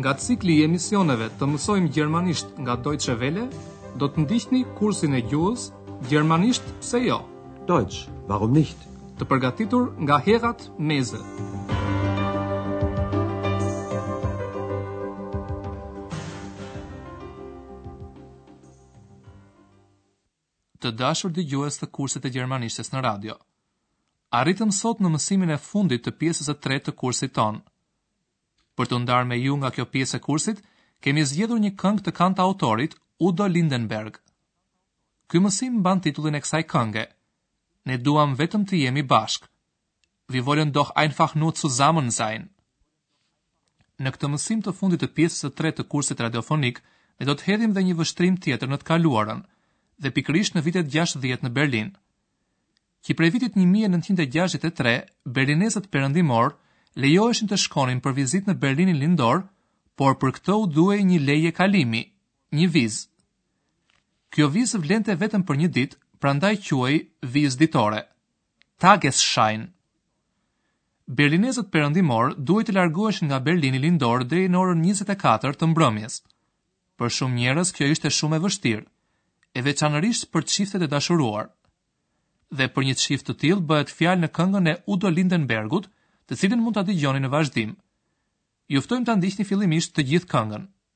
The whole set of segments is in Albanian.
Nga cikli i emisioneve të mësojmë gjermanisht nga Deutsche Welle, do të ndiqni kursin e gjuhës Gjermanisht pse jo? Deutsch, warum nicht? Të përgatitur nga Herrad Meese. Të dashur dëgjues të kursit të gjermanishtes në radio. Arritëm sot në mësimin e fundit të pjesës së tretë të kursit tonë. Për t'u ndarë me ju nga kjo pjesë e kursit, kemi zgjedhur një këngë të kantautorit Udo Lindenberg. Ky mësim mban titullin e kësaj kënge. Ne duam vetëm të jemi bashkë. Wir wollen doch einfach nur zusammen sein. Në këtë mësim të fundit të pjesës së tretë të kursit radiofonik, ne do të hedhim dhe një vështrim tjetër në të kaluarën, dhe pikërisht në vitet gjashtëdhjetë në Berlin. Që prej vitit një mijë e nëntëqind e gjashtëdhjetë e tre, berlinezët perëndimorë lejoheshin të shkonin për vizitë në Berlinin lindor, por për këtë u duhej një leje kalimi, një vizë. Kjo vizë vlente vetëm për një ditë, prandaj quhej vizë ditore. Tagesschein. Berlinezët perëndimorë duhej të largoheshin nga Berlini lindor deri në orën njëzet e katër të mbrëmjes. Për shumë njerëz kjo ishte shumë e vështirë, e veçanërisht për çiftet e dashuruar. Dhe për një çift të tillë bëhet fjalë në këngën e Udo Lindenbergut, të cilën mund ta dëgjoni në vazhdim. Ju ftojmë ta ndiqni fillimisht të gjithë këngën.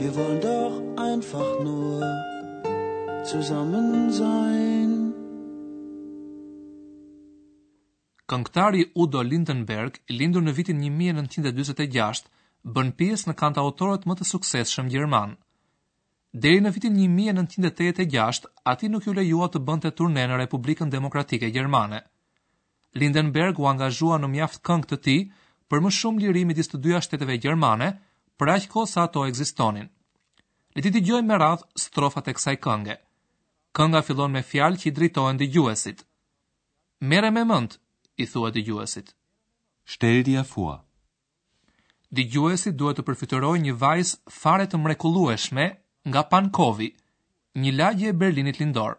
Wir wollen doch einfach nur zusammen sein. Këngëtari Udo Lindenberg, i lindur në vitin 1946, bën pjesë në kantautorët më të suksesshëm gjermanë. Deri në vitin 1986, atij nuk iu lejua të bënte turne në Republikën Demokratike Gjermane. Lindenberg u angazhua në mjaft këngë të tij për më shumë liri midis të dyja shteteve gjermane, për aq kohë sa ato ekzistonin. Le t'i dëgjojmë me radhë strofat e kësaj kënge. Kënga fillon me fjalë që i drejtohen dëgjuesit. Merre me mend, i thuhet dëgjuesit. Stell dir vor. Dëgjuesi duhet të përfytyrojë një vajzë fare të mrekullueshme nga Pankovi, një lagje e Berlinit Lindor.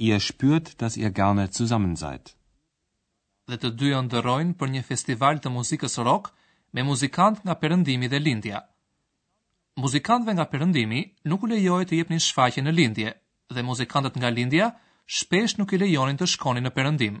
Ihr spürt, dass ihr gerne zusammen seid? Dhe të dy ëndërrojnë për një festival të muzikës rock me muzikantë nga Perëndimi dhe Lindja. Muzikantëve nga Perëndimi nuk u lejohej të jepnin shfaqje në Lindje dhe muzikantët nga Lindja shpesh nuk i lejonin të shkonin në Perëndim.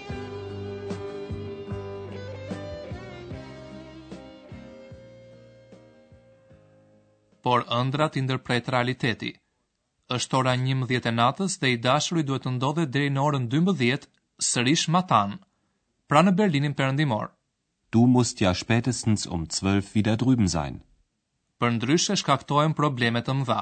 por ëndrrat i ndërpret realiteti. Është ora 11 e natës dhe i dashuri duhet të ndodhet deri në orën 12, sërish matanë, pra në Berlinin Perëndimor. Du musst ja spätestens um 12 wieder drüben sein. Përndryshe shkaktohen probleme të mëdha.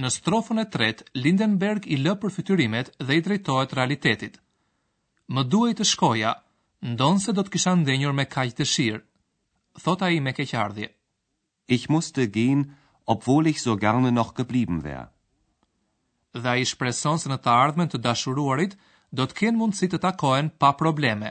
Në strofën e tretë, Lindenberg i lë përfytyrimet dhe i drejtohet realitetit. Më duhej të shkoja, ndonëse do të kisha ndenjur me kaq dëshirë, thotë ai me keqardhje. Ich musste gehen, obwohl ich so gerne noch geblieben wäre. Dhe ai shpreson se në të ardhmen të dashuruarit do të kenë mundësi të takohen pa probleme.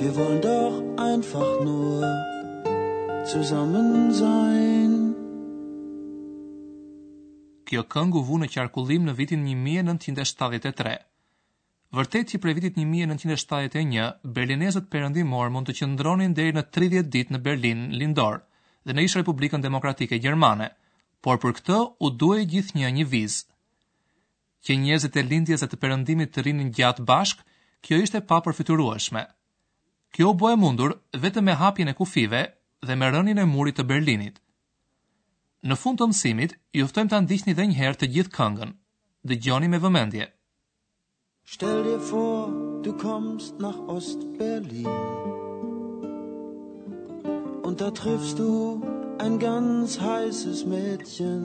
Wir wollen doch einfach nur zusammen sein. Kjo këngë u vu në qarkullim në vitin 1973. Vërtet që prej vitit 1971, berlinezët perëndimorë mund të qëndronin deri në 30 ditë në Berlinin Lindor dhe në ish Republikën Demokratike Gjermane, por për këtë u duhej gjithnjë një vizë. që njerëzit e lindjes dhe të perëndimit të rrinin gjatë bashkë, kjo ishte e papërfytyrueshme. Kjo u bë e mundur vetëm me hapjen e kufijve dhe me rënien e murit të Berlinit. Në fund të mësimit, ju ftojmë ta ndiqni edhe një herë të gjithë këngën. Dëgjoni me vëmendje. Stell dir vor, du kommst nach Ost-Berlin Und da triffst du ein ganz heißes Mädchen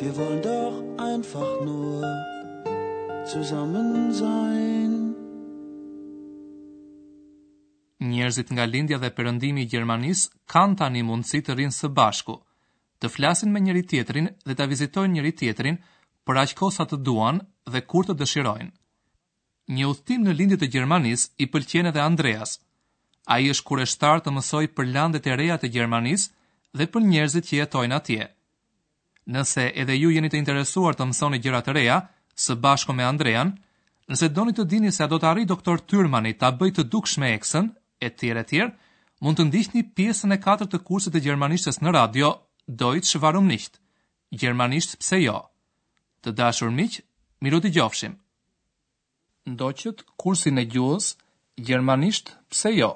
Wir wollen doch einfach nur zusammen sein. Njerëzit nga lindja dhe perëndimi i Gjermanisë kanë tani mundësi të rrinë së bashku, të flasin me njëri tjetrin dhe ta vizitojnë njëri tjetrin për aq kohë sa të duan dhe kur të dëshirojnë. Një udhëtim në lindje të Gjermanisë i pëlqen edhe Andreas. Ai është kureshtar të mësojë për landet e reja të Gjermanisë dhe për njerëzit që jetojnë atje. Nëse edhe ju jeni të interesuar të mësoni gjëra të reja, së bashku me Andrean, nëse doni të dini se a do të arrijë doktor Tyrmani ta bëjë të dukshme eksën, etj, etj, mund të ndiqni pjesën e katërt të kursit të gjermanishtes në radio Deutsch warum nicht? Gjermanisht pse jo? Të dashur miq, mirudëgjofshim! Ndoqët kursin e gjuhës Gjermanisht pse jo?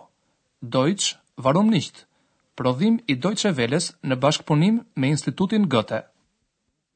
Deutsch warum nicht? Prodhim i Deutsche Welles në bashkëpunim me Institutin Goethe.